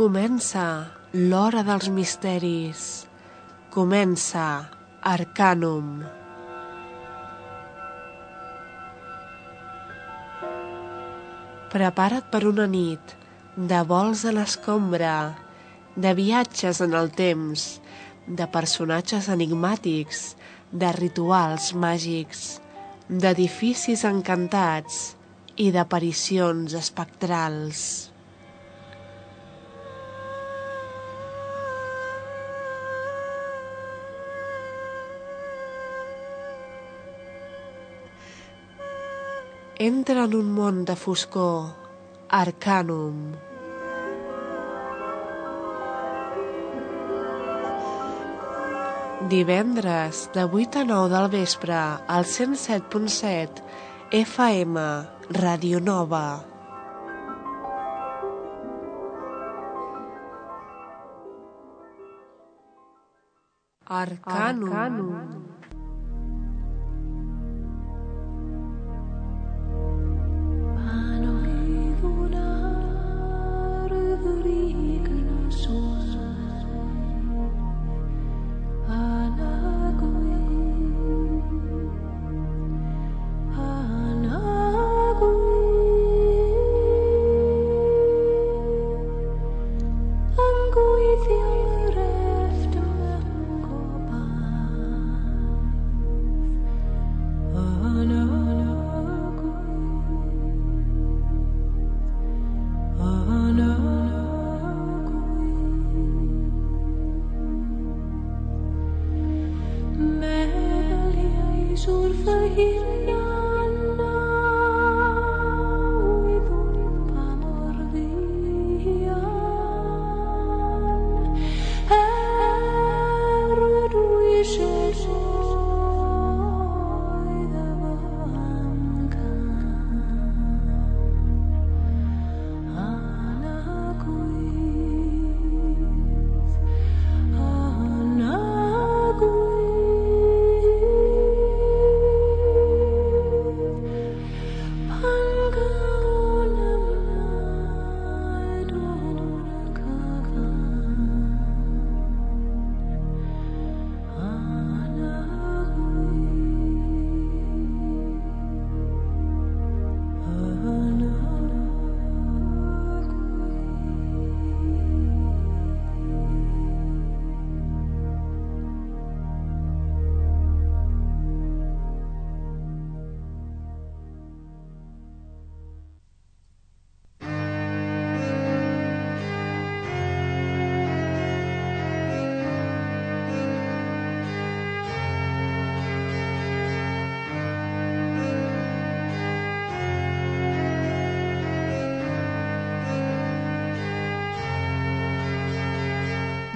Comença l'hora dels misteris. Comença Arcanum. Prepara't per una nit de vols a l'escombra, de viatges en el temps, de personatges enigmàtics, de rituals màgics, d'edificis encantats i d'aparicions espectrals. Entra en un món de foscor, Arcanum. Divendres, de 8 a 9 del vespre, al 107.7 FM, Radio Nova. Arcanum. Arcanum.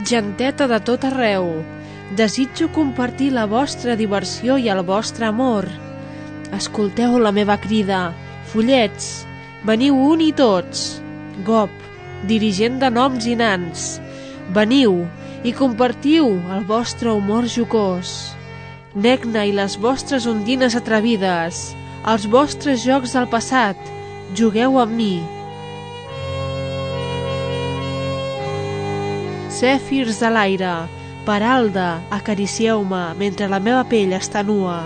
Genteta de tot arreu. Desitjo compartir la vostra diversió i el vostre amor. Escolteu la meva crida. Follets, veniu un i tots. Gop, dirigent de noms i nans. Veniu i compartiu el vostre humor jocós. Negna i les vostres ondines atrevides, els vostres jocs del passat, jugueu amb mi. Cèfirs de l'aire, Peralda, acaricieu-me mentre la meva pell està nua.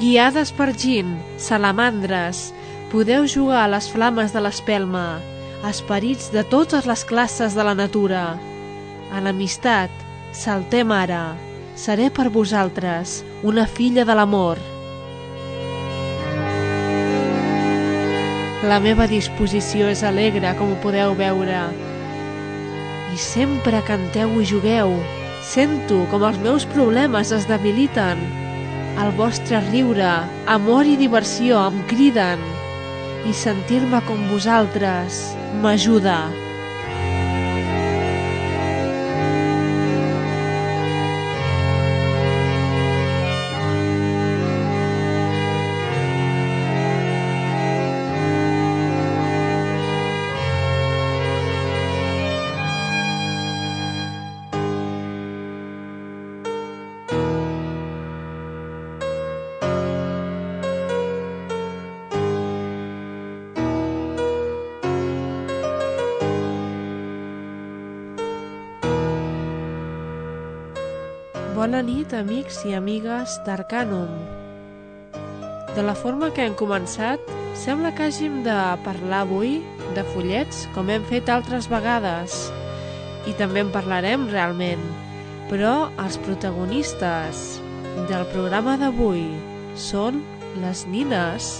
Guiades per gin, salamandres, podeu jugar a les flames de l'espelma, esperits de totes les classes de la natura. En amistat, saltem ara, seré per vosaltres una filla de l'amor. La meva disposició és alegre, com ho podeu veure. I sempre canteu i jugueu. Sento com els meus problemes es debiliten. El vostre riure, amor i diversió em criden. I sentir-me com vosaltres m'ajuda. Bona nit, amics i amigues d'Arcanum. De la forma que hem començat, sembla que hàgim de parlar avui de fullets, com hem fet altres vegades. I també en parlarem realment. Però els protagonistes del programa d'avui són les nines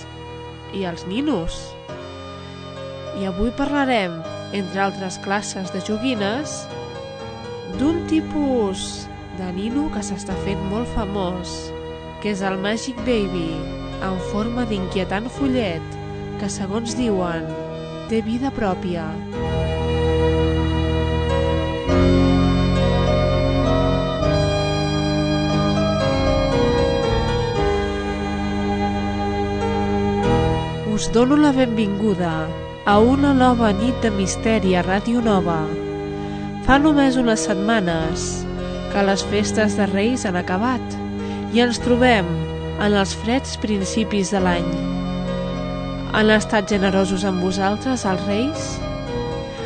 i els ninos. I avui parlarem, entre altres classes de joguines, d'un tipus de nino que s'està fent molt famós, que és el Magic Baby, en forma d'inquietant follet, que segons diuen, té vida pròpia. Us dono la benvinguda a una nova nit de misteri a Ràdio Nova. Fa només unes setmanes que les festes de Reis han acabat i ens trobem en els freds principis de l'any. Han estat generosos amb vosaltres, els Reis?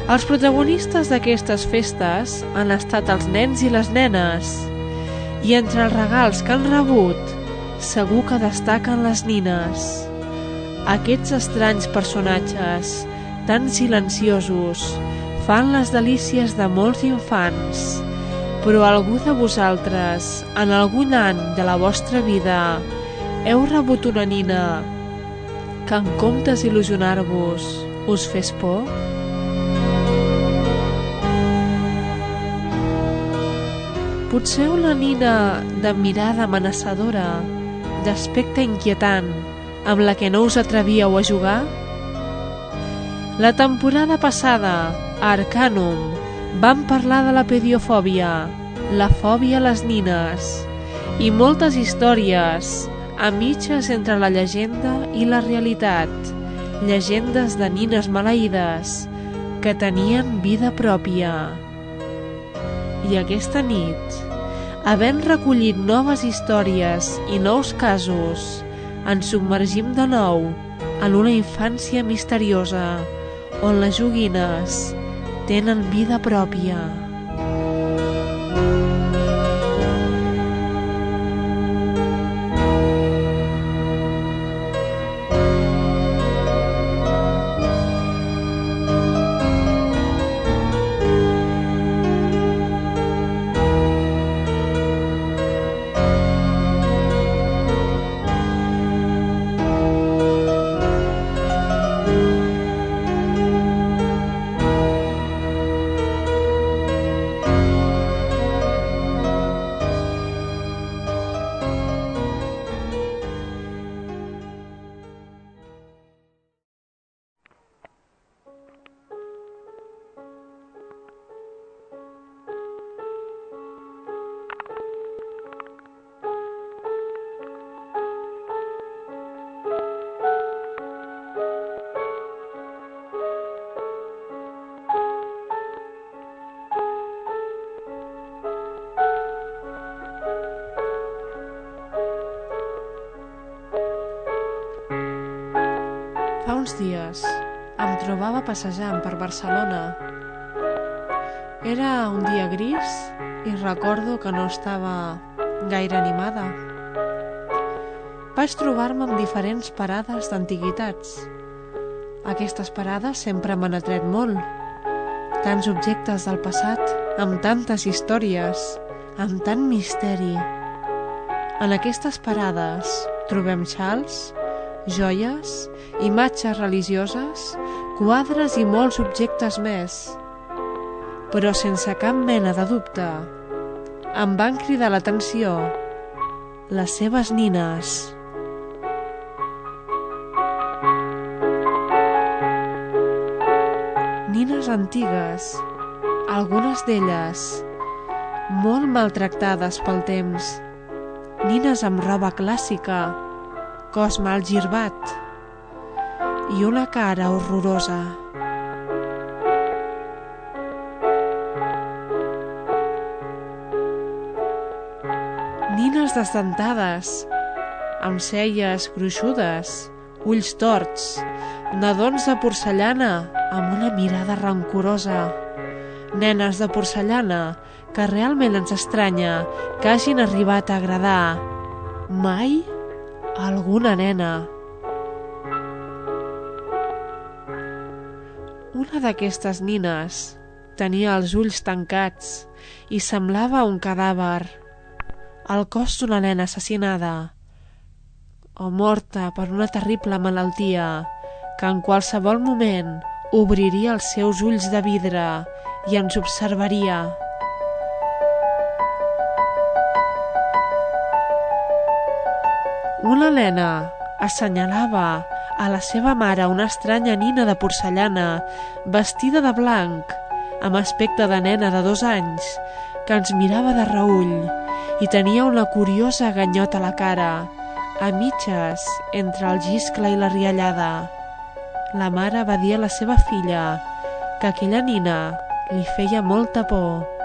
Els protagonistes d'aquestes festes han estat els nens i les nenes i entre els regals que han rebut segur que destaquen les nines. Aquests estranys personatges, tan silenciosos, fan les delícies de molts infants, però algú de vosaltres, en algun any de la vostra vida, heu rebut una nina que en comptes il·lusionar-vos us fes por? Potser una nina de mirada amenaçadora, d'aspecte inquietant, amb la que no us atrevíeu a jugar? La temporada passada, Arcanum vam parlar de la pediofòbia, la fòbia a les nines i moltes històries a mitges entre la llegenda i la realitat, llegendes de nines maleïdes que tenien vida pròpia. I aquesta nit, havent recollit noves històries i nous casos, ens submergim de nou en una infància misteriosa on les joguines tenen vida pròpia. Passejant per Barcelona. Era un dia gris i recordo que no estava gaire animada. Vaig trobar-me amb diferents parades d'antiguitats. Aquestes parades sempre m'han atret molt. Tants objectes del passat, amb tantes històries, amb tant misteri. En aquestes parades trobem xals, joies, imatges religioses, quadres i molts objectes més. Però sense cap mena de dubte, em van cridar l'atenció les seves nines. Nines antigues, algunes d'elles molt maltractades pel temps, nines amb roba clàssica, cos mal girbat i una cara horrorosa. Nines desdentades, amb celles gruixudes, ulls torts, nadons de porcellana amb una mirada rancorosa, nenes de porcellana que realment ens estranya que hagin arribat a agradar mai alguna nena. Una d'aquestes nines tenia els ulls tancats i semblava un cadàver, el cos d'una nena assassinada o morta per una terrible malaltia que en qualsevol moment obriria els seus ulls de vidre i ens observaria. Una nena assenyalava a la seva mare una estranya nina de porcellana vestida de blanc amb aspecte de nena de dos anys que ens mirava de reull i tenia una curiosa ganyota a la cara a mitges entre el giscle i la riallada. La mare va dir a la seva filla que aquella nina li feia molta por.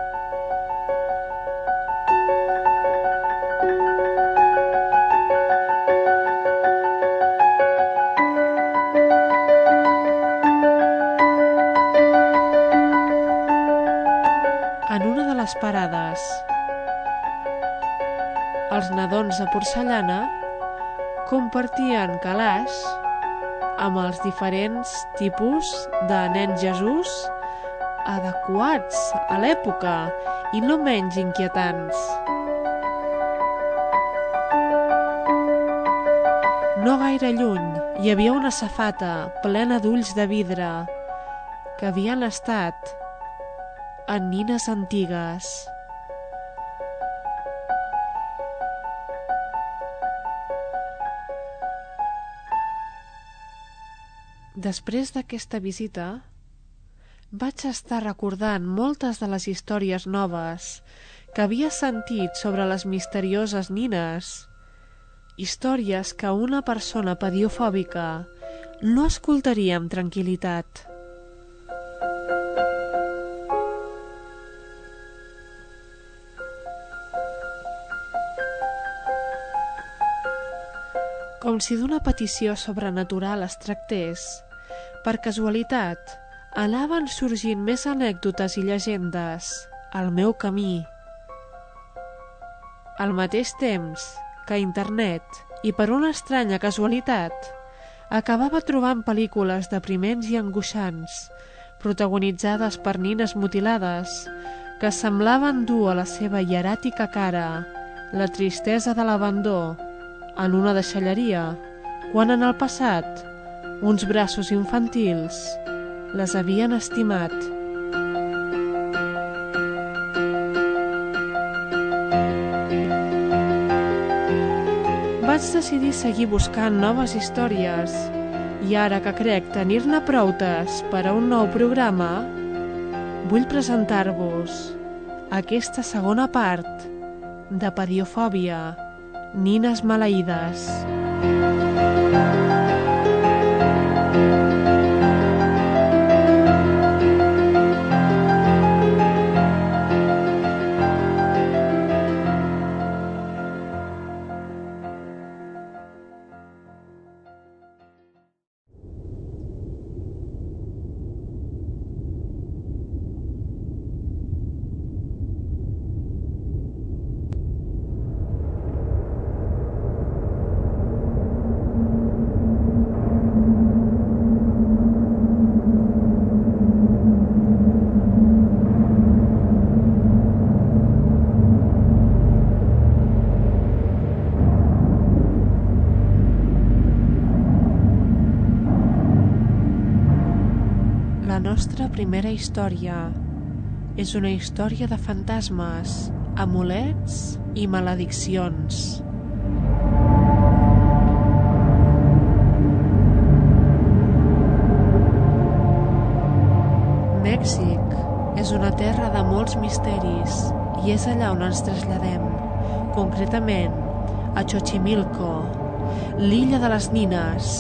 Nadons de porcellana compartien calaix amb els diferents tipus de nen Jesús adequats a l'època i no menys inquietants. No gaire lluny hi havia una safata plena d'ulls de vidre que havien estat en nines antigues. Després d'aquesta visita, vaig estar recordant moltes de les històries noves que havia sentit sobre les misterioses nines. Històries que una persona pediofòbica no escoltaria amb tranquil·litat. Com si d'una petició sobrenatural es tractés, per casualitat, anaven sorgint més anècdotes i llegendes al meu camí. Al mateix temps que internet, i per una estranya casualitat, acabava trobant pel·lícules depriments i angoixants, protagonitzades per nines mutilades, que semblaven dur a la seva hieràtica cara la tristesa de l'abandó en una deixalleria, quan en el passat uns braços infantils les havien estimat. Vaig decidir seguir buscant noves històries i ara que crec tenir-ne proutes per a un nou programa, vull presentar-vos aquesta segona part de Pediofòbia, Nines Maleïdes. La primera història és una història de fantasmes, amulets i malediccions. Mèxic és una terra de molts misteris i és allà on ens traslladem, concretament a Xochimilco, l'illa de les nines.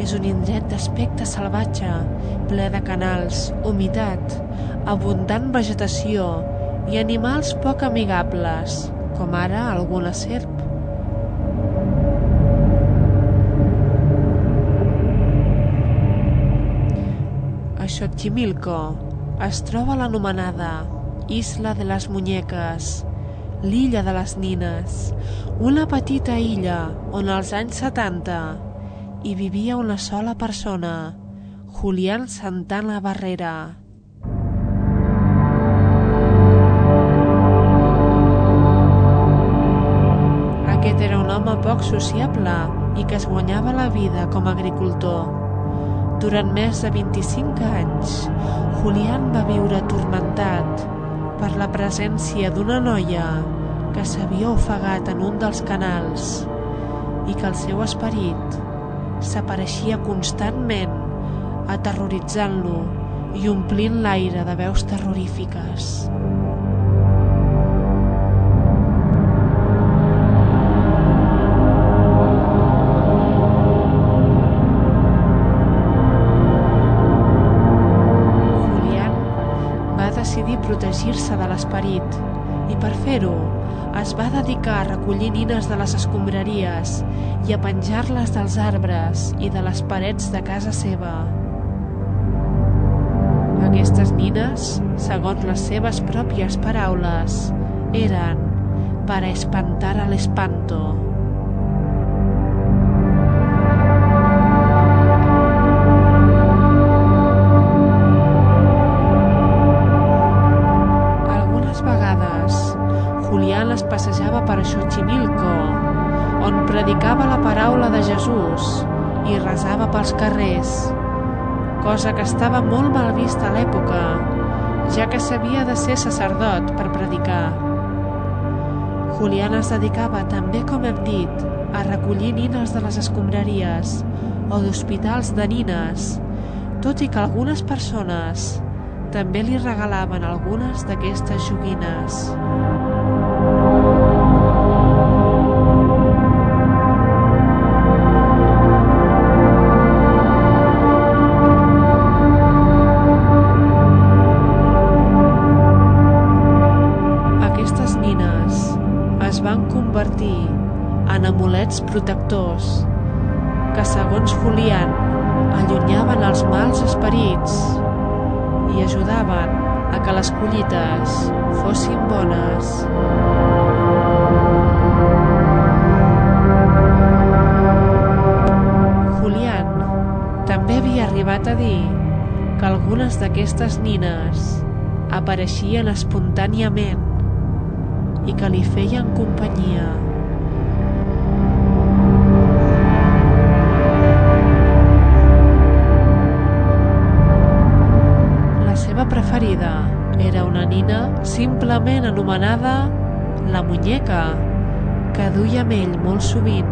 És un indret d'aspecte salvatge, ple de canals, humitat, abundant vegetació i animals poc amigables, com ara alguna serp. Xochimilco es troba l'anomenada Isla de les Muñeques, l'illa de les nines, una petita illa on als anys 70 hi vivia una sola persona, Julián Santana Barrera. Aquest era un home poc sociable i que es guanyava la vida com a agricultor. Durant més de 25 anys, Julián va viure atormentat per la presència d'una noia que s'havia ofegat en un dels canals i que el seu esperit s'apareixia constantment aterroritzant-lo i omplint l'aire de veus terrorífiques. Julián va decidir protegir-se de l'esperit i per fer-ho es va dedicar a recollir nines de les escombraries i a penjar-les dels arbres i de les parets de casa seva. Aquestes nines, segons les seves pròpies paraules, eren para espantar al espanto. I resava pels carrers, cosa que estava molt mal vista a l'època, ja que s'havia de ser sacerdot per predicar. Julián es dedicava també, com hem dit, a recollir nines de les escombraries o d'hospitals de nines, tot i que algunes persones també li regalaven algunes d'aquestes joguines. Es van convertir en amulets protectors que, segons Julián, allunyaven els mals esperits i ajudaven a que les collites fossin bones. Julián també havia arribat a dir que algunes d'aquestes nines apareixien espontàniament i que li feien companyia. La seva preferida era una nina simplement anomenada la muñeca, que duia amb ell molt sovint.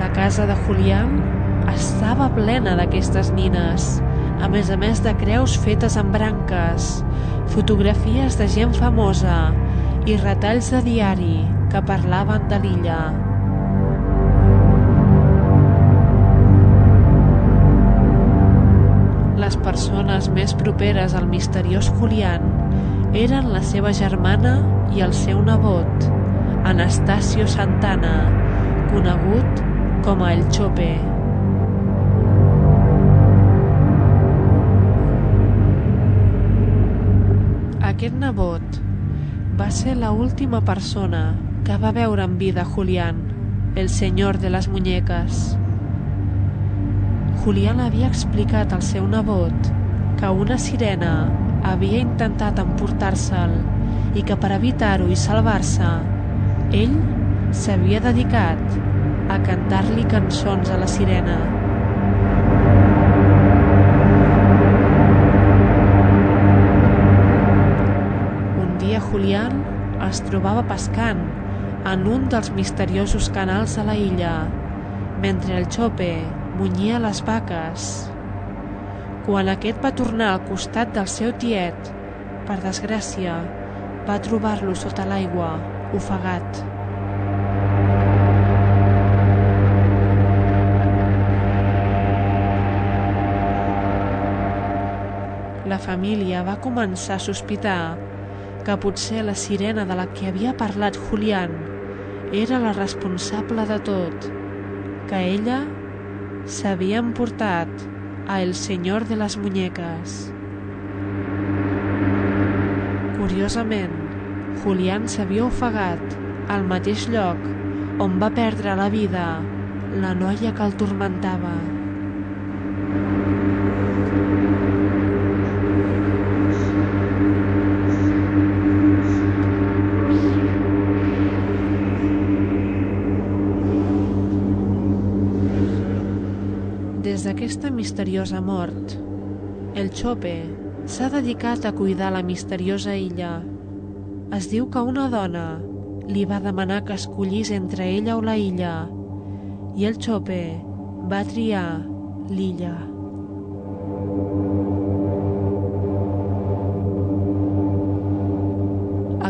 La casa de Julián estava plena d'aquestes nines, a més a més de creus fetes amb branques, fotografies de gent famosa i retalls de diari que parlaven de l'illa. Les persones més properes al misteriós Julián eren la seva germana i el seu nebot, Anastasio Santana, conegut com a El Chope. Ser la última persona que va veure en vida Julián, el senyor de les muñeques. Julián havia explicat al seu nebot que una sirena havia intentat emportar-se'l i que per evitar-ho i salvar-se, ell s'havia dedicat a cantar-li cançons a la sirena. Julián es trobava pescant en un dels misteriosos canals de la illa, mentre el Chope munyia les vaques. Quan aquest va tornar al costat del seu tiet, per desgràcia, va trobar-lo sota l'aigua, ofegat. La família va començar a sospitar que potser la sirena de la que havia parlat Julián era la responsable de tot, que ella s'havia emportat a El Senyor de les Muñeques. Curiosament, Julián s'havia ofegat al mateix lloc on va perdre la vida la noia que el tormentava. Misteriosa mort, el Chope s'ha dedicat a cuidar la misteriosa illa. Es diu que una dona li va demanar que escollís entre ella o la illa i el Chope va triar l'illa.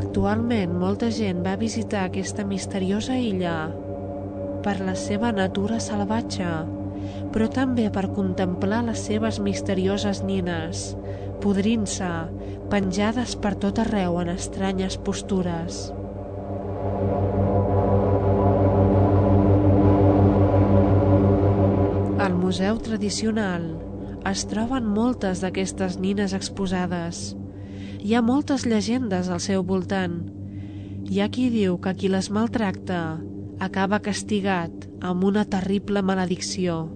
Actualment molta gent va visitar aquesta misteriosa illa per la seva natura salvatge, però també per contemplar les seves misterioses nines, podrint-se, penjades per tot arreu en estranyes postures. Al Museu Tradicional es troben moltes d'aquestes nines exposades. Hi ha moltes llegendes al seu voltant. Hi ha qui diu que qui les maltracta acaba castigat amb una terrible maledicció.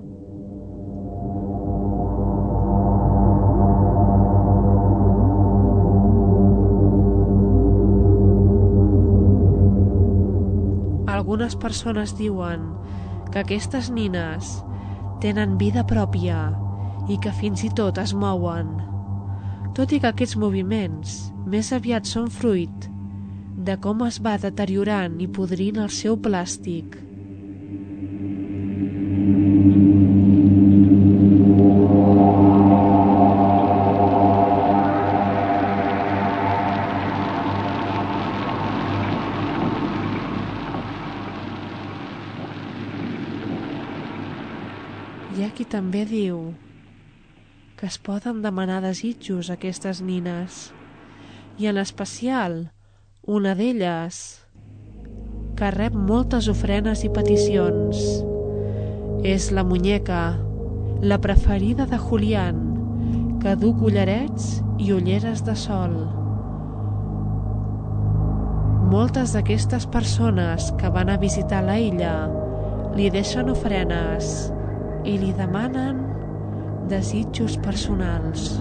Persones diuen que aquestes nines tenen vida pròpia i que fins i tot es mouen. Tot i que aquests moviments més aviat són fruit de com es va deteriorant i podrint el seu plàstic. Hi ha també diu que es poden demanar desitjos a aquestes nines i en especial una d'elles que rep moltes ofrenes i peticions és la muñeca, la preferida de Julián, que du collarets i ulleres de sol. Moltes d'aquestes persones que van a visitar la illa li deixen ofrenes i li demanen desitjos personals.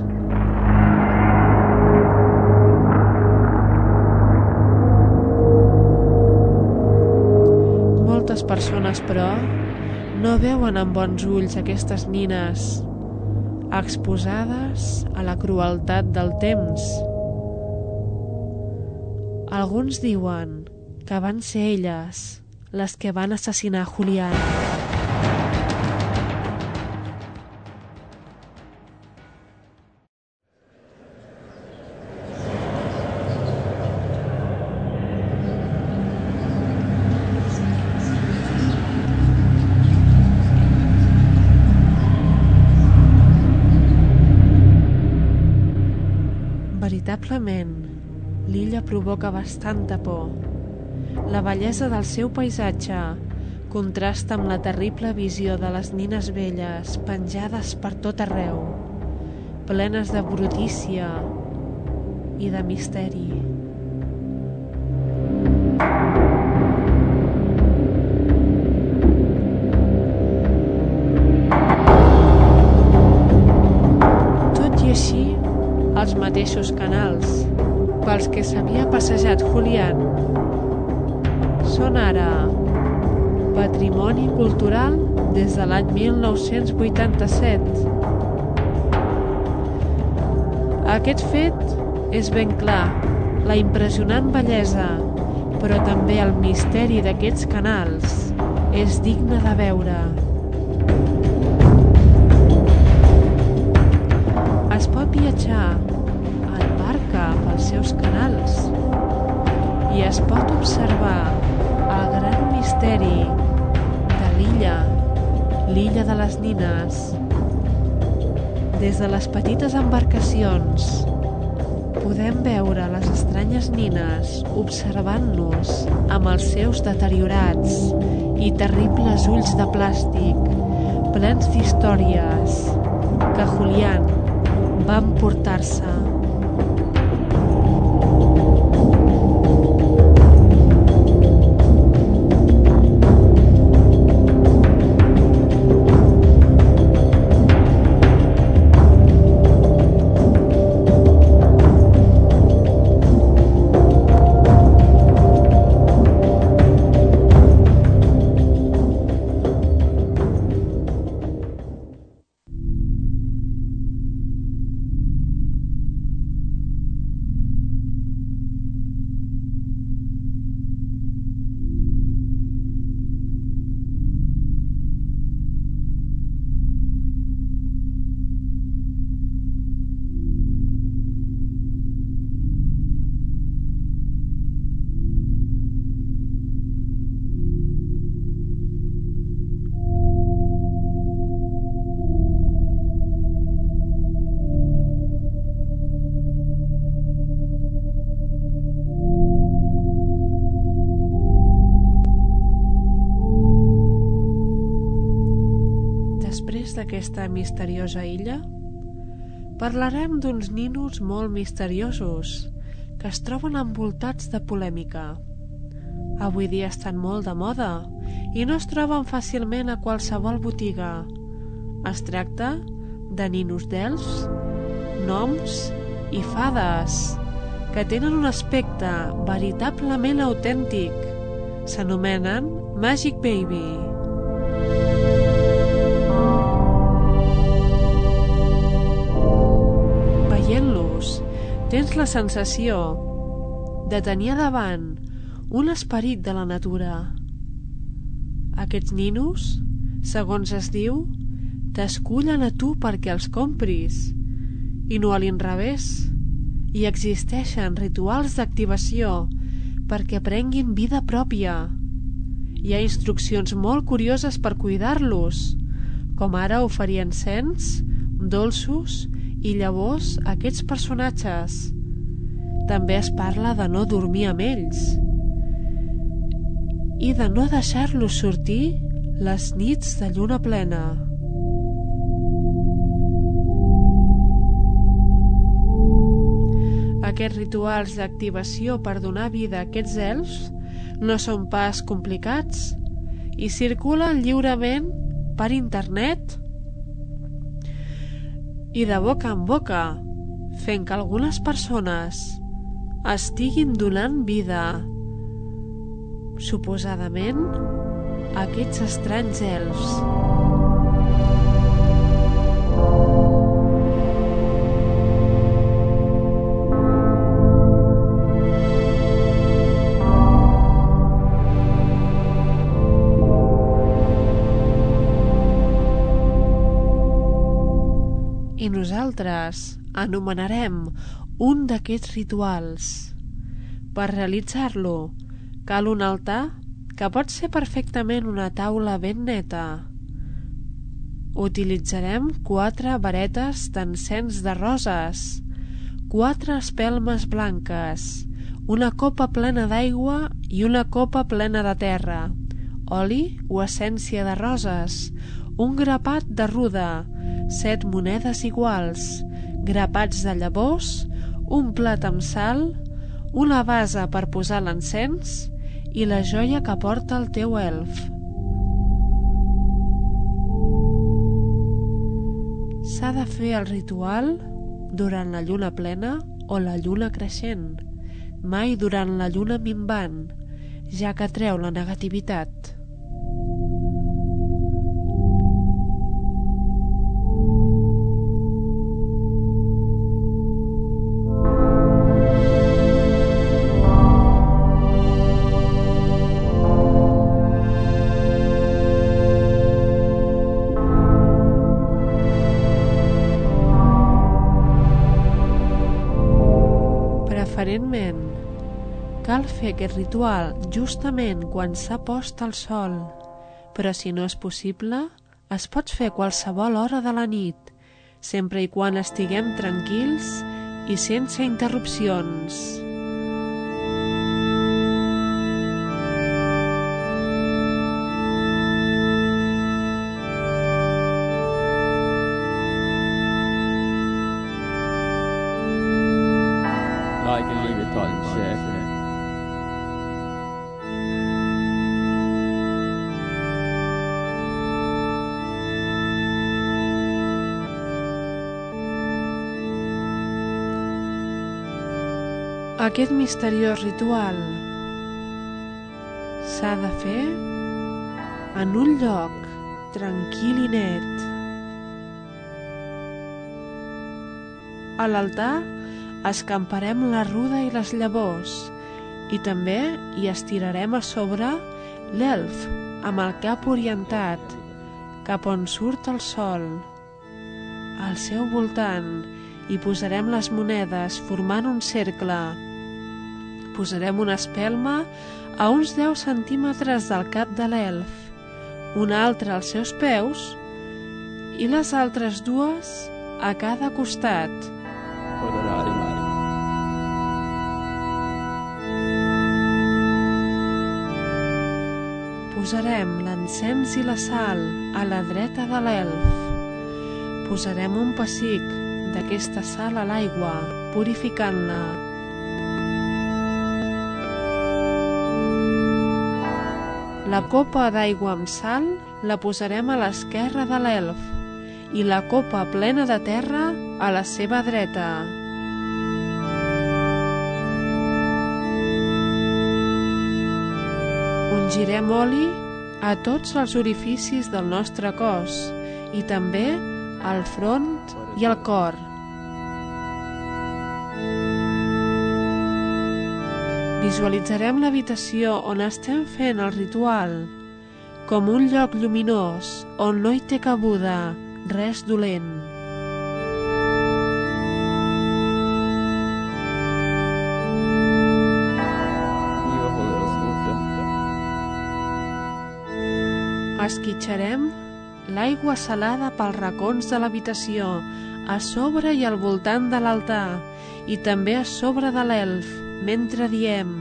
Moltes persones, però, no veuen amb bons ulls aquestes nines exposades a la crueltat del temps. Alguns diuen que van ser elles les que van assassinar Julián. Veritablement, l'illa provoca bastanta por. La bellesa del seu paisatge contrasta amb la terrible visió de les nines velles penjades per tot arreu, plenes de brutícia i de misteri. Mateixos canals pels que s'havia passejat Julián són ara patrimoni cultural des de l'any 1987. Aquest fet és ben clar, la impressionant bellesa, però també el misteri d'aquests canals és digne de veure. Es pot viatjar pels seus canals i es pot observar el gran misteri de l'illa, l'illa de les nines. Des de les petites embarcacions podem veure les estranyes nines observant-nos amb els seus deteriorats i terribles ulls de plàstic plens d'històries que Julián va emportar-se. D'aquesta misteriosa illa, parlarem d'uns ninos molt misteriosos que es troben envoltats de polèmica. Avui dia estan molt de moda i no es troben fàcilment a qualsevol botiga. Es tracta de ninos d'elfs, noms i fades que tenen un aspecte veritablement autèntic. S'anomenen Magic Baby. Tens la sensació de tenir davant un esperit de la natura. Aquests ninos, segons es diu, t'escullen a tu perquè els compris, i no a l'inrevés. I existeixen rituals d'activació perquè prenguin vida pròpia. Hi ha instruccions molt curioses per cuidar-los, com ara oferir encens, dolços i llavors aquests personatges. També es parla de no dormir amb ells i de no deixar-los sortir les nits de lluna plena. Aquests rituals d'activació per donar vida a aquests elfs no són pas complicats i circulen lliurement per internet i de boca en boca, fent que algunes persones estiguin donant vida, suposadament, aquests estranys elfs. nosaltres anomenarem un d'aquests rituals. Per realitzar-lo cal un altar que pot ser perfectament una taula ben neta. Utilitzarem quatre varetes d'encens de roses, quatre espelmes blanques, una copa plena d'aigua i una copa plena de terra, oli o essència de roses, un grapat de ruda, set monedes iguals, grapats de llavors, un plat amb sal, una base per posar l'encens i la joia que porta el teu elf. S'ha de fer el ritual durant la lluna plena o la lluna creixent, mai durant la lluna minvant, ja que treu la negativitat. Fer aquest ritual justament quan s'ha post el sol, però si no és possible, es pot fer a qualsevol hora de la nit, sempre i quan estiguem tranquils i sense interrupcions. Aquest misteriós ritual s'ha de fer en un lloc tranquil i net. A l'altar escamparem la ruda i les llavors i també hi estirarem a sobre l'elf amb el cap orientat cap on surt el sol. Al seu voltant hi posarem les monedes formant un cercle posarem una espelma a uns 10 centímetres del cap de l'elf, una altra als seus peus i les altres dues a cada costat. posarem l'encens i la sal a la dreta de l'elf. Posarem un pessic d'aquesta sal a l'aigua, purificant-la. La copa d'aigua amb sal la posarem a l'esquerra de l'elf i la copa plena de terra a la seva dreta. Ungirem oli a tots els orificis del nostre cos i també al front i al cor. Visualitzarem l'habitació on estem fent el ritual com un lloc lluminós on no hi té cabuda res dolent. Esquitxarem l'aigua salada pels racons de l'habitació, a sobre i al voltant de l'altar, i també a sobre de l'elf, mentre diem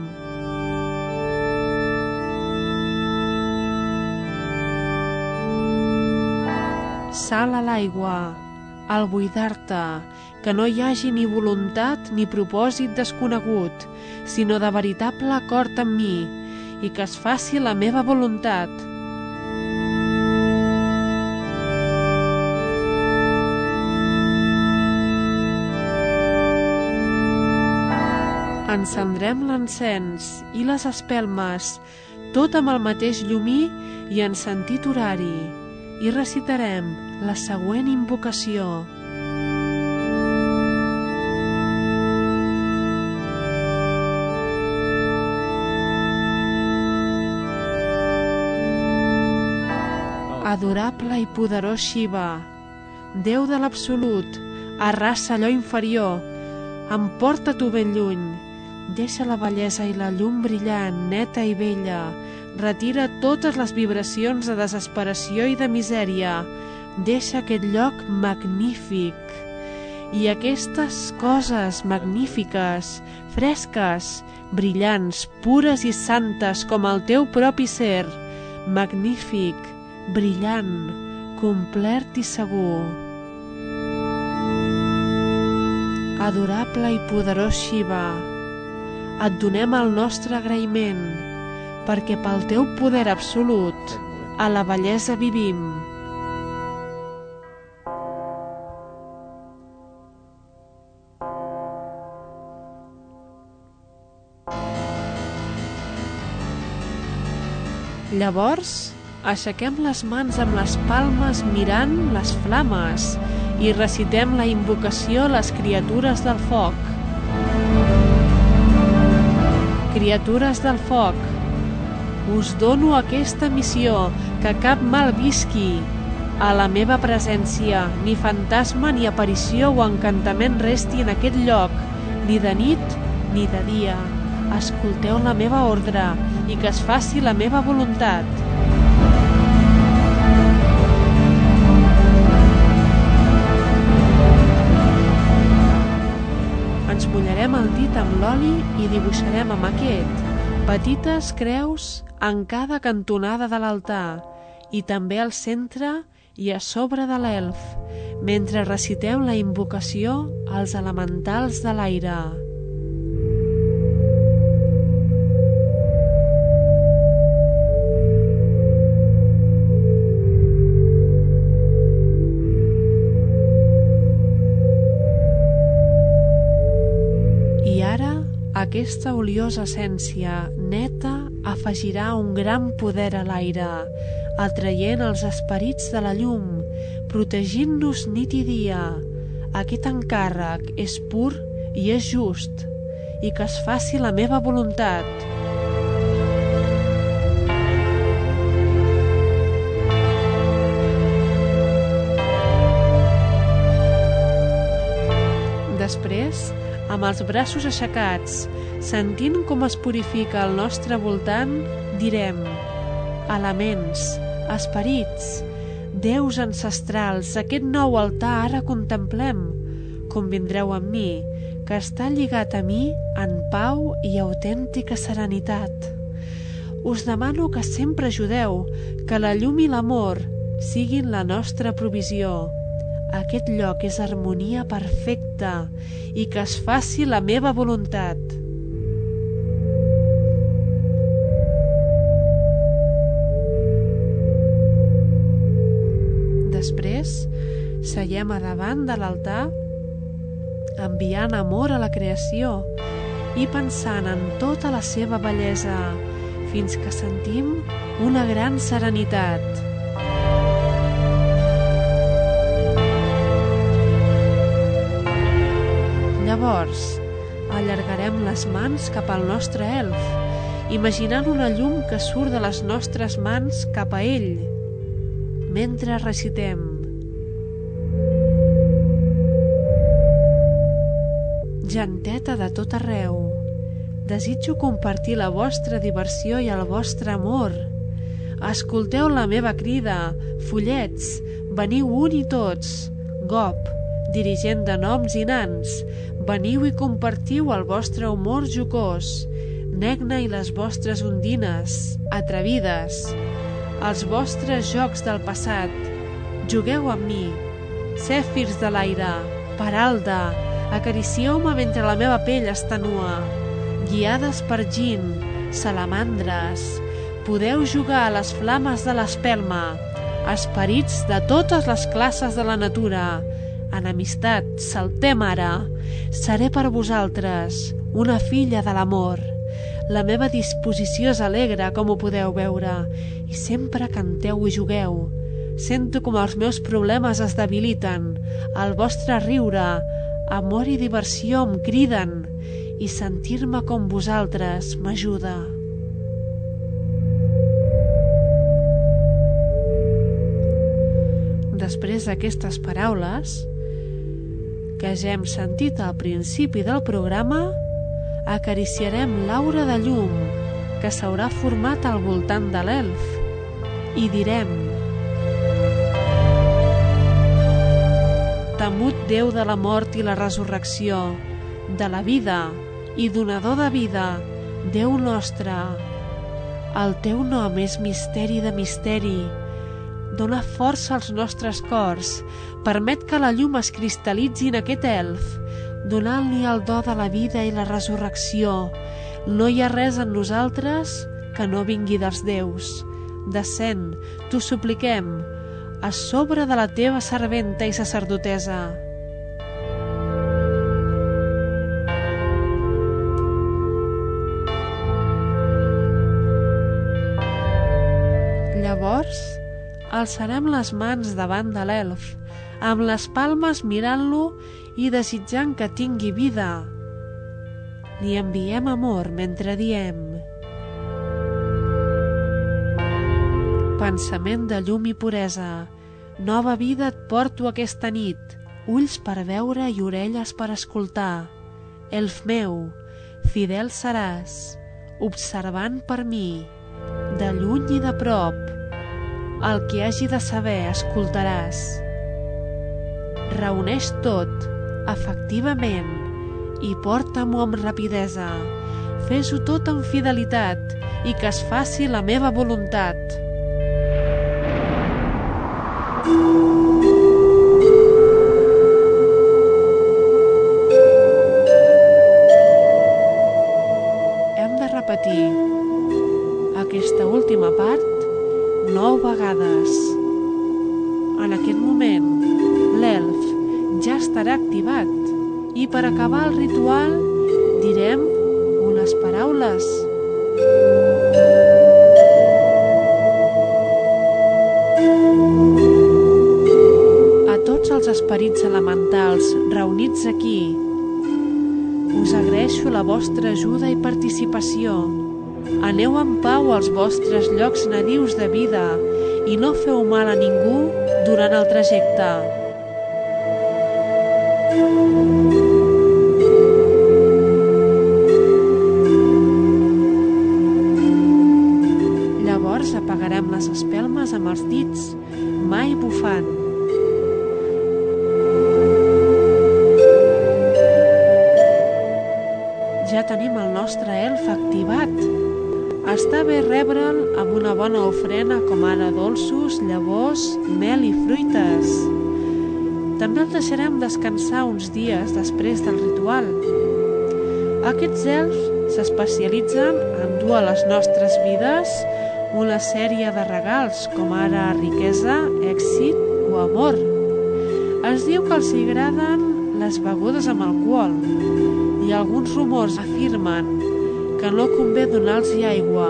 Sal a l'aigua, al buidar-te, que no hi hagi ni voluntat ni propòsit desconegut, sinó de veritable acord amb mi, i que es faci la meva voluntat, Encendrem l'encens i les espelmes, tot amb el mateix llumí i en sentit horari, i recitarem la següent invocació. Adorable i poderós Shiva, Déu de l'Absolut, arrasa allò inferior, emporta tu ben lluny, Deixa la bellesa i la llum brillant, neta i vella. Retira totes les vibracions de desesperació i de misèria. Deixa aquest lloc magnífic. I aquestes coses magnífiques, fresques, brillants, pures i santes com el teu propi ser, magnífic, brillant, complet i segur. Adorable i poderós Shiva, et donem el nostre agraïment, perquè pel teu poder absolut a la bellesa vivim. Llavors, aixequem les mans amb les palmes mirant les flames i recitem la invocació a les criatures del foc. Criatures del foc, us dono aquesta missió, que cap mal visqui. A la meva presència, ni fantasma, ni aparició o encantament resti en aquest lloc, ni de nit ni de dia. Escolteu la meva ordre i que es faci la meva voluntat. Mullarem el dit amb l'oli i dibuixarem amb aquest petites creus en cada cantonada de l'altar i també al centre i a sobre de l'elf, mentre reciteu la invocació als elementals de l'aire. Aquesta oliosa essència neta afegirà un gran poder a l'aire, atraient els esperits de la llum, protegint-nos nit i dia. Aquest encàrrec és pur i és just, i que es faci la meva voluntat. Després, amb els braços aixecats, sentint com es purifica el nostre voltant, direm elements, esperits, déus ancestrals, aquest nou altar ara contemplem, convindreu amb mi, que està lligat a mi en pau i autèntica serenitat. us demano que sempre ajudeu, que la llum i l'amor siguin la nostra provisió. Aquest lloc és harmonia perfecta i que es faci la meva voluntat. Seiem a davant de l'altar enviant amor a la creació i pensant en tota la seva bellesa fins que sentim una gran serenitat. Llavors, allargarem les mans cap al nostre elf, imaginant una llum que surt de les nostres mans cap a ell, mentre recitem Genteta de tot arreu, desitjo compartir la vostra diversió i el vostre amor. Escolteu la meva crida, follets, veniu un i tots. Gop, dirigent de noms i nans, veniu i compartiu el vostre humor jocós. Negna i les vostres ondines, atrevides, els vostres jocs del passat. Jugueu amb mi, cèfirs de l'aire, paralda, Acaricieu-me mentre la meva pell està nua. Guiades per gin, salamandres, podeu jugar a les flames de l'espelma, esperits de totes les classes de la natura. En amistat, saltem ara. Seré per vosaltres, una filla de l'amor. La meva disposició és alegre, com ho podeu veure, i sempre canteu i jugueu. Sento com els meus problemes es debiliten. El vostre riure, amor i diversió em criden i sentir-me com vosaltres m'ajuda. Després d'aquestes paraules, que ja hem sentit al principi del programa, acariciarem l'aura de llum que s'haurà format al voltant de l'elf i direm temut Déu de la mort i la resurrecció, de la vida i donador de vida, Déu nostre. El teu nom és misteri de misteri. Dóna força als nostres cors, permet que la llum es cristal·litzi en aquest elf, donant-li el do de la vida i la resurrecció. No hi ha res en nosaltres que no vingui dels déus. Descent, t'ho supliquem, a sobre de la teva serventa i sacerdotesa. Llavors, alçarem les mans davant de l'elf, amb les palmes mirant-lo i desitjant que tingui vida. Li enviem amor mentre diem Pensament de llum i puresa, nova vida et porto aquesta nit, ulls per veure i orelles per escoltar. Elf meu, fidel seràs, observant per mi, de lluny i de prop, el que hagi de saber escoltaràs. Reuneix tot, efectivament, i porta-m'ho amb rapidesa. Fes-ho tot amb fidelitat i que es faci la meva voluntat. Participació. Aneu en pau als vostres llocs nadius de vida i no feu mal a ningú durant el trajecte. Llavors apagarem les espelmes amb els dits, mai bufant. Ja tenim el nostre elf activat. està bé rebre'l amb una bona ofrena com ara dolços, llavors, mel i fruites. També el deixarem descansar uns dies després del ritual. Aquests elfs s'especialitzen en dur a les nostres vides una sèrie de regals com ara riquesa, èxit o amor. Es diu que els agraden les begudes amb alcohol i alguns rumors afirmen que no convé donar-los aigua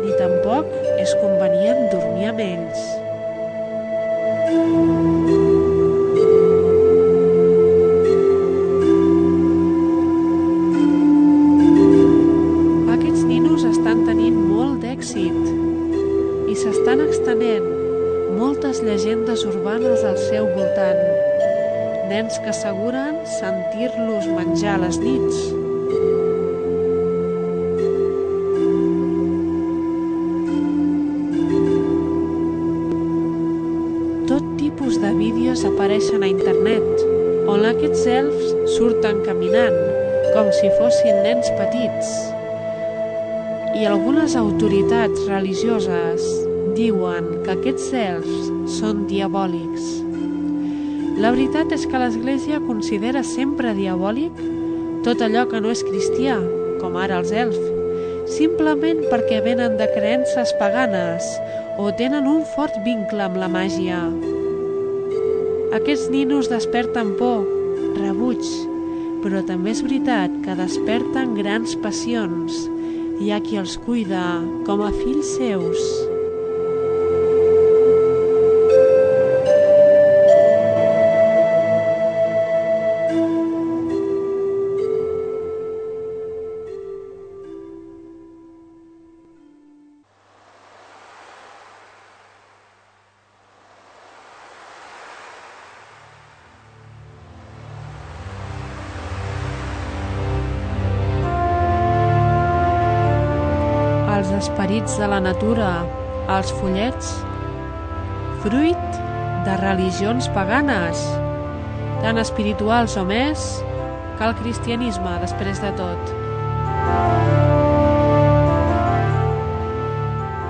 ni tampoc és convenient dormir amb ells. Aquests elfs són diabòlics. La veritat és que l'Església considera sempre diabòlic tot allò que no és cristià, com ara els elfs, simplement perquè venen de creences paganes o tenen un fort vincle amb la màgia. Aquests ninos desperten por, rebuig, però també és veritat que desperten grans passions. Hi ha qui els cuida com a fills seus. De la natura, els follets, fruit de religions paganes, tan espirituals o més que el cristianisme després de tot.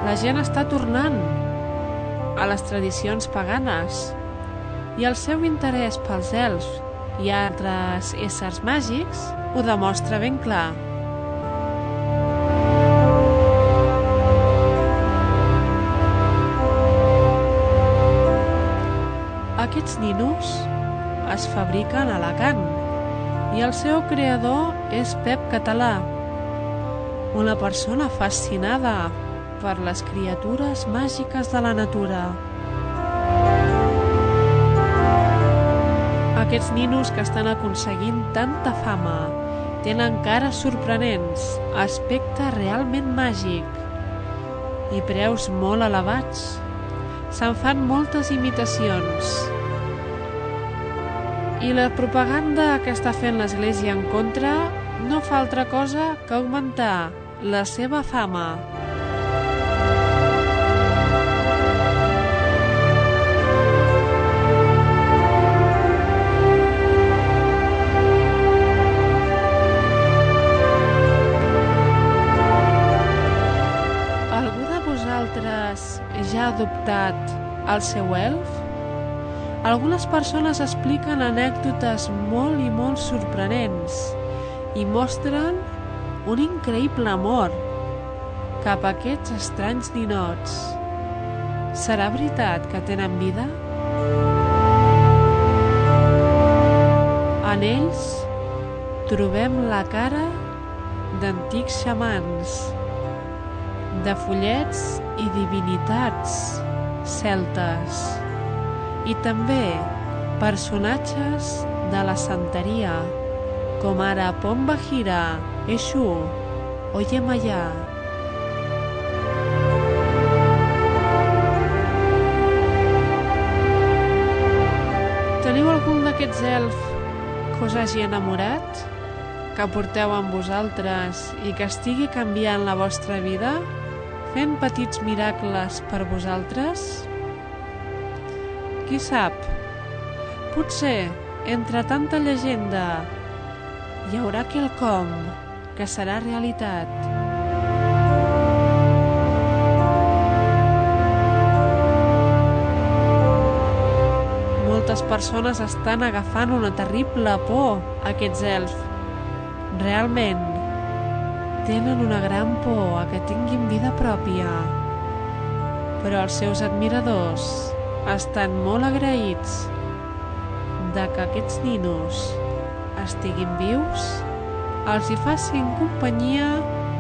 La gent està tornant a les tradicions paganes i el seu interès pels elfs i altres éssers màgics ho demostra ben clar. Aquests ninos es fabriquen a Alacant i el seu creador és Pep Català, una persona fascinada per les criatures màgiques de la natura. Aquests ninos que estan aconseguint tanta fama tenen cares sorprenents, aspecte realment màgic i preus molt elevats. Se'n fan moltes imitacions. I la propaganda que està fent l'Església en contra no fa altra cosa que augmentar la seva fama. Algú de vosaltres ja ha adoptat el seu elf? Algunes persones expliquen anècdotes molt i molt sorprenents i mostren un increïble amor cap a aquests estranys ninots. Serà veritat que tenen vida? En ells trobem la cara d'antics xamans, de follets i divinitats celtes i també personatges de la santeria com ara Pomba Gira, Eshu o Yemayà. Teniu algun d'aquests elf que us hagi enamorat? Que porteu amb vosaltres i que estigui canviant la vostra vida? Fent petits miracles per vosaltres? qui sap? Potser, entre tanta llegenda, hi haurà quelcom que serà realitat. Moltes persones estan agafant una terrible por a aquests elf. Realment, tenen una gran por a que tinguin vida pròpia. Però els seus admiradors estan molt agraïts de que aquests ninos estiguin vius, els hi facin companyia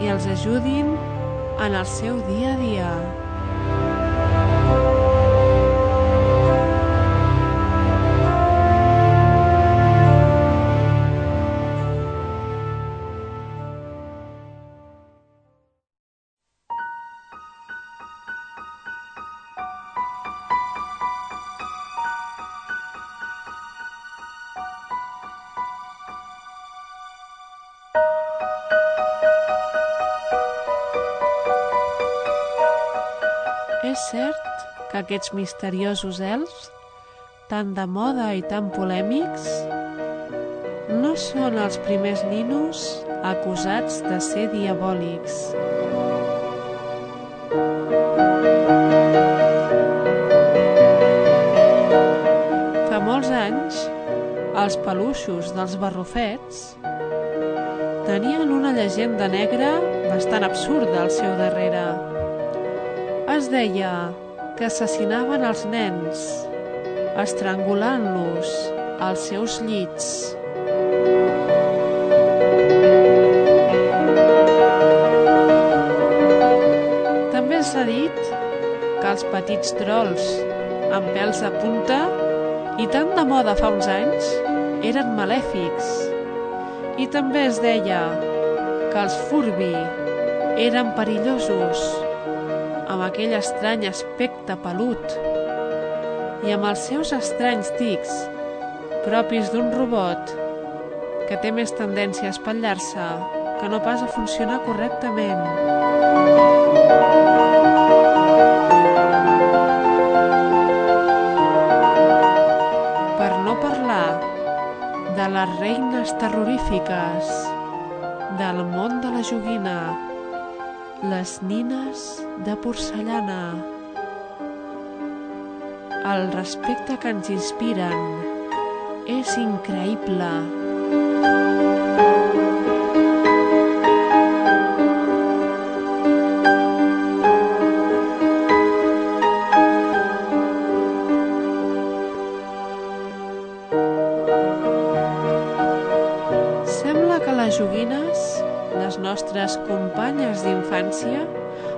i els ajudin en el seu dia a dia. Cert que aquests misteriosos elfs, tan de moda i tan polèmics, no són els primers ninos acusats de ser diabòlics. Fa molts anys, els peluixos dels barrufets tenien una llegenda negra bastant absurda al seu darrere. Deia que assassinaven els nens, estrangulant-los als seus llits. També s'ha dit que els petits trolls amb pèls de punta i tant de moda fa uns anys eren malèfics. I també es deia que els furbi eren perillosos amb aquell estrany aspecte pelut i amb els seus estranys tics propis d'un robot que té més tendència a espatllar-se que no pas a funcionar correctament. Per no parlar de les reines terrorífiques del món de la joguina, les nines de porcellana. El respecte que ens inspiren és increïble. Sembla que les joguines, les nostres d'infància,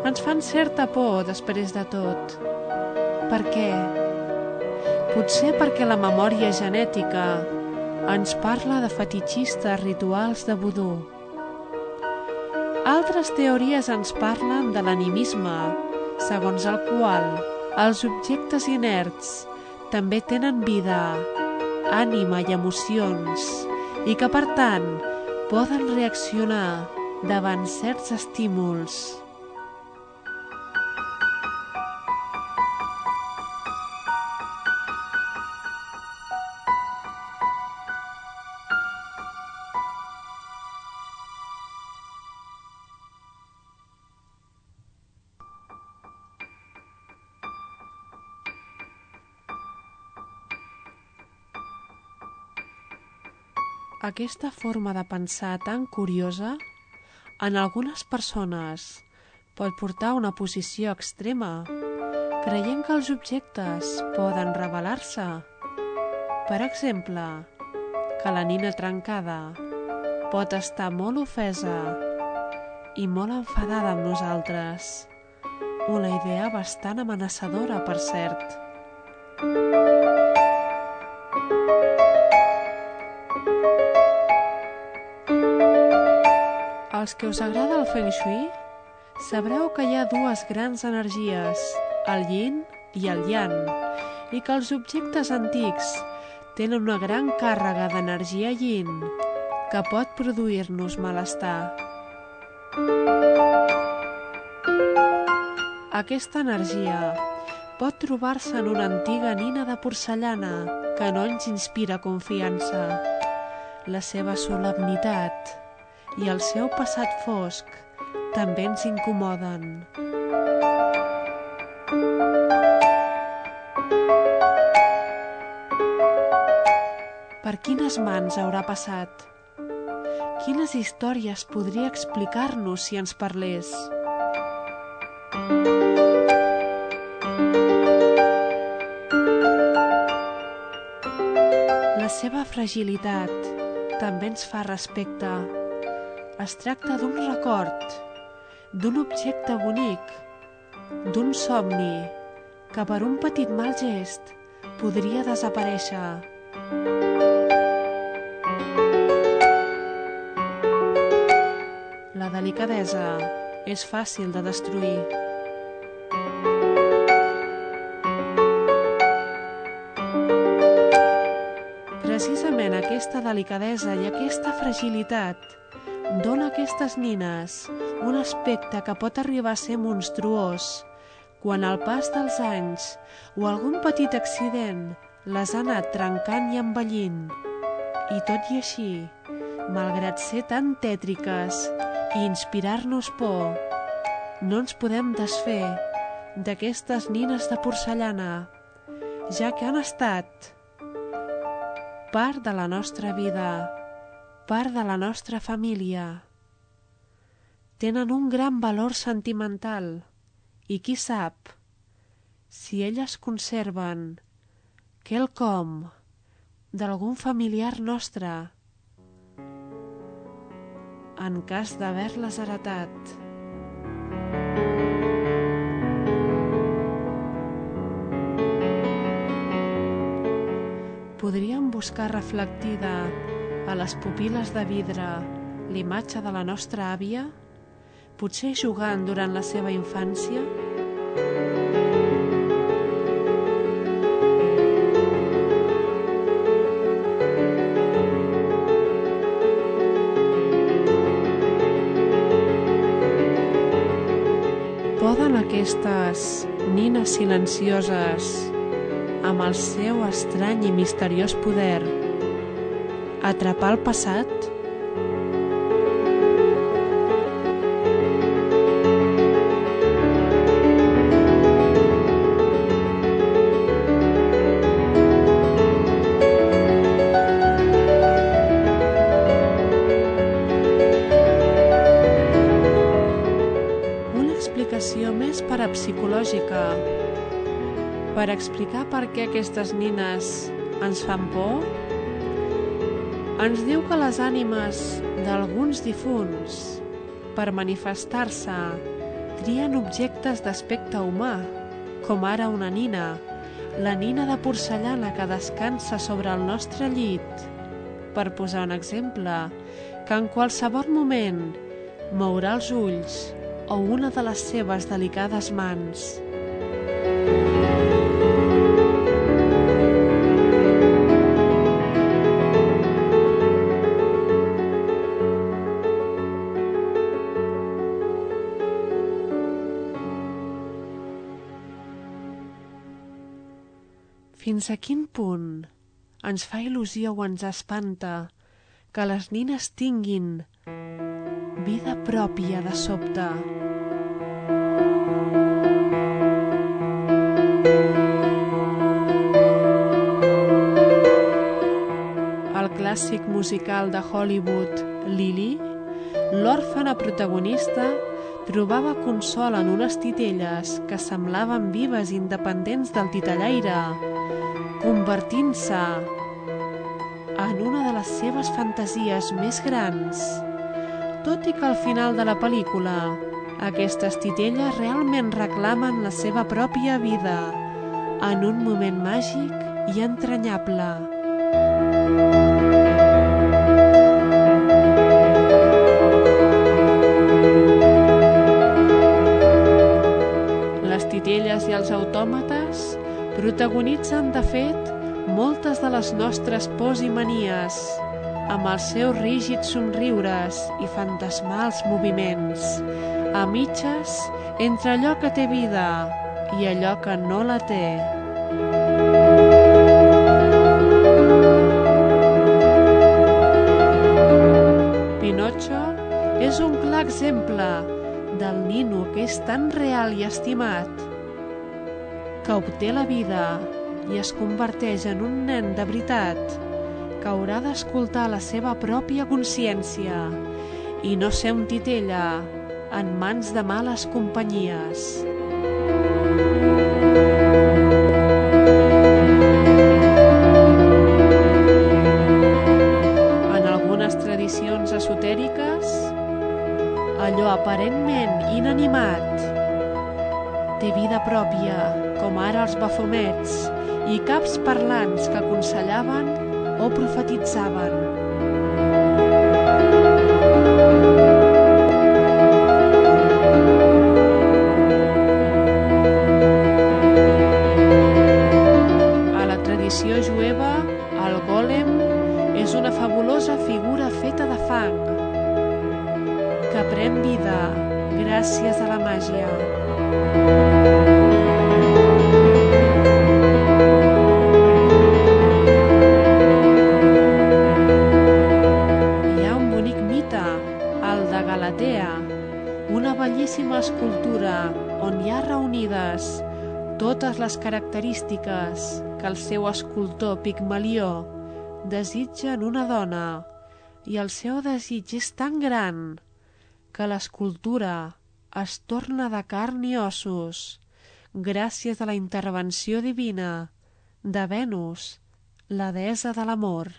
ens fan certa por després de tot. Per què? Potser perquè la memòria genètica ens parla de fetichistes rituals de vudú. Altres teories ens parlen de l'animisme, segons el qual els objectes inerts també tenen vida, ànima i emocions, i que per tant poden reaccionar davant certs estímuls. Aquesta forma de pensar tan curiosa en algunes persones pot portar una posició extrema, creient que els objectes poden revelar-se. Per exemple, que la nina trencada pot estar molt ofesa i molt enfadada amb nosaltres. Una idea bastant amenaçadora, per cert. Els que us agrada el Feng Shui sabreu que hi ha dues grans energies, el yin i el yang, i que els objectes antics tenen una gran càrrega d'energia yin que pot produir-nos malestar. Aquesta energia pot trobar-se en una antiga nina de porcellana que no ens inspira confiança. La seva solemnitat i el seu passat fosc també ens incomoden. quines mans haurà passat? Quines històries podria explicar-nos si ens parlés? La seva fragilitat també ens fa respecte. Es tracta d'un record, d'un objecte bonic, d'un somni que per un petit mal gest podria desaparèixer. La delicadesa és fàcil de destruir. Precisament aquesta delicadesa i aquesta fragilitat dona a aquestes nines un aspecte que pot arribar a ser monstruós quan al pas dels anys o algun petit accident les ha anat trencant i envellint. I tot i així, malgrat ser tan tètriques i inspirar-nos por, no ens podem desfer d'aquestes nines de porcellana, ja que han estat part de la nostra vida, part de la nostra família. Tenen un gran valor sentimental i qui sap si elles conserven quelcom d'algun familiar nostre en cas d'haver-les heretat. Podríem buscar reflectida a les pupil·les de vidre l'imatge de la nostra àvia, potser jugant durant la seva infància? Poden aquestes nines silencioses, amb el seu estrany i misteriós poder, atrapar el passat? Explicació més per explicar per què aquestes nines ens fan por? Ens diu que les ànimes d'alguns difunts, per manifestar-se, trien objectes d'aspecte humà, com ara una nina, la nina de porcellana que descansa sobre el nostre llit. Per posar un exemple, que en qualsevol moment mourà els ulls o una de les seves delicades mans. Fins a quin punt ens fa il·lusió o ens espanta que les nines tinguin vida pròpia de sobte? El clàssic musical de Hollywood, Lily, l'òrfana protagonista trobava consol en unes titelles que semblaven vives independents del titellaire, convertint-se en una de les seves fantasies més grans. Tot i que al final de la pel·lícula aquestes titelles realment reclamen la seva pròpia vida en un moment màgic i entranyable. Les titelles i els autòmates protagonitzen, de fet, moltes de les nostres pors i manies, amb els seus rígids somriures i fantasmals moviments, a mitges entre allò que té vida i allò que no la té. Pinocho és un clar exemple del nino que és tan real i estimat que obté la vida i es converteix en un nen de veritat que haurà d'escoltar la seva pròpia consciència i no ser un titella en mans de males companyies. En algunes tradicions esotèriques, allò aparentment inanimat té vida pròpia, com ara els bafomets i caps parlants que aconsellaven o profetitzaven. A la tradició jueva, el gòlem és una fabulosa figura feta de fang que pren vida gràcies a la màgia. Hi bellíssima escultura on hi ha reunides totes les característiques que el seu escultor Pigmalió desitja en una dona i el seu desig és tan gran que l'escultura es torna de carn i ossos gràcies a la intervenció divina de Venus, la deessa de l'amor.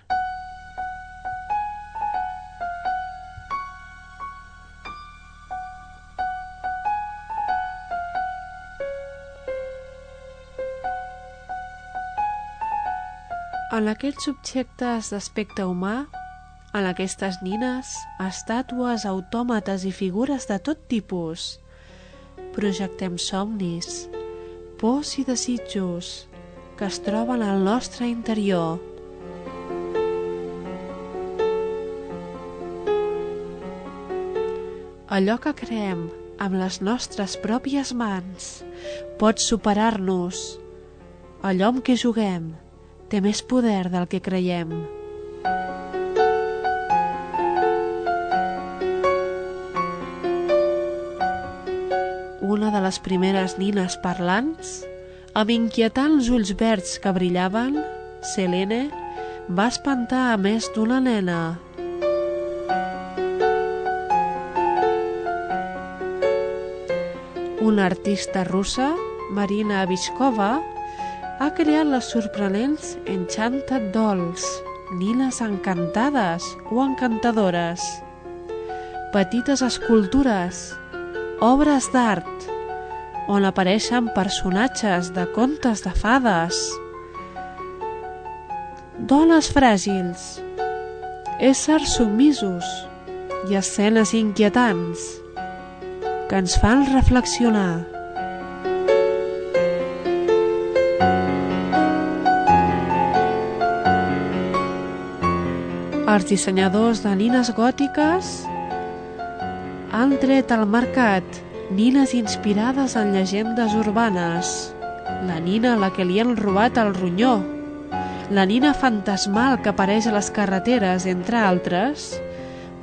En aquests objectes d'aspecte humà, en aquestes nines, estàtues, autòmates i figures de tot tipus, projectem somnis, pors i desitjos que es troben al nostre interior. Allò que creem amb les nostres pròpies mans pot superar-nos. Allò amb què juguem té més poder del que creiem. Una de les primeres nines parlants, amb inquietants ulls verds que brillaven, Selene, va espantar a més d'una nena. Una artista russa, Marina Aviskova, ha creat les sorprenents Enchanted Dolls, nines encantades o encantadores. Petites escultures, obres d'art, on apareixen personatges de contes de fades, dones fràgils, éssers submisos i escenes inquietants que ens fan reflexionar. Els dissenyadors de nines gòtiques han tret al mercat nines inspirades en llegendes urbanes. La nina a la que li han robat el ronyó, la nina fantasmal que apareix a les carreteres, entre altres,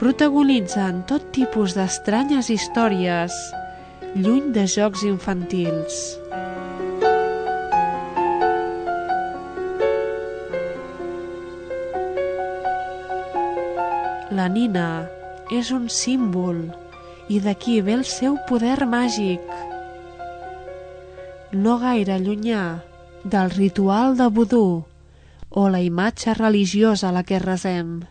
protagonitzen tot tipus d'estranyes històries, lluny de jocs infantils. La nina és un símbol i d'aquí ve el seu poder màgic. No gaire llunyà del ritual de vudú o la imatge religiosa a la que resem.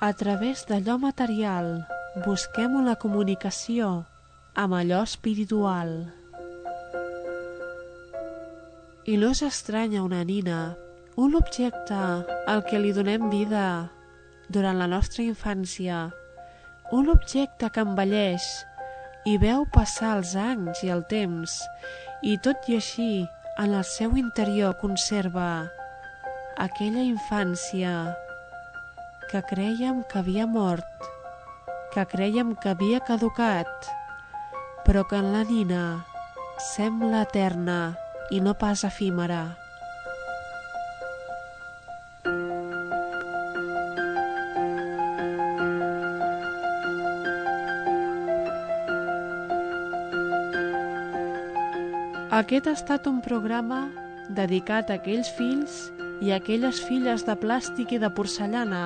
A través d'allò material busquem una comunicació amb allò espiritual. I no s'estranya una nina, un objecte al que li donem vida durant la nostra infància, un objecte que envelleix i veu passar els anys i el temps i tot i així en el seu interior conserva aquella infància que creiem que havia mort, que creiem que havia caducat, però que en la nina sembla eterna i no pas efímera. Aquest ha estat un programa dedicat a aquells fills i a aquelles filles de plàstic i de porcellana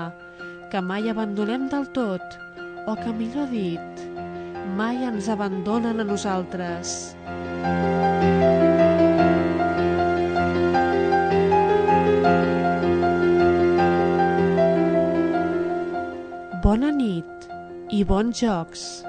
que mai abandonem del tot o que, millor dit, mai ens abandonen a nosaltres. Bona nit i bons jocs.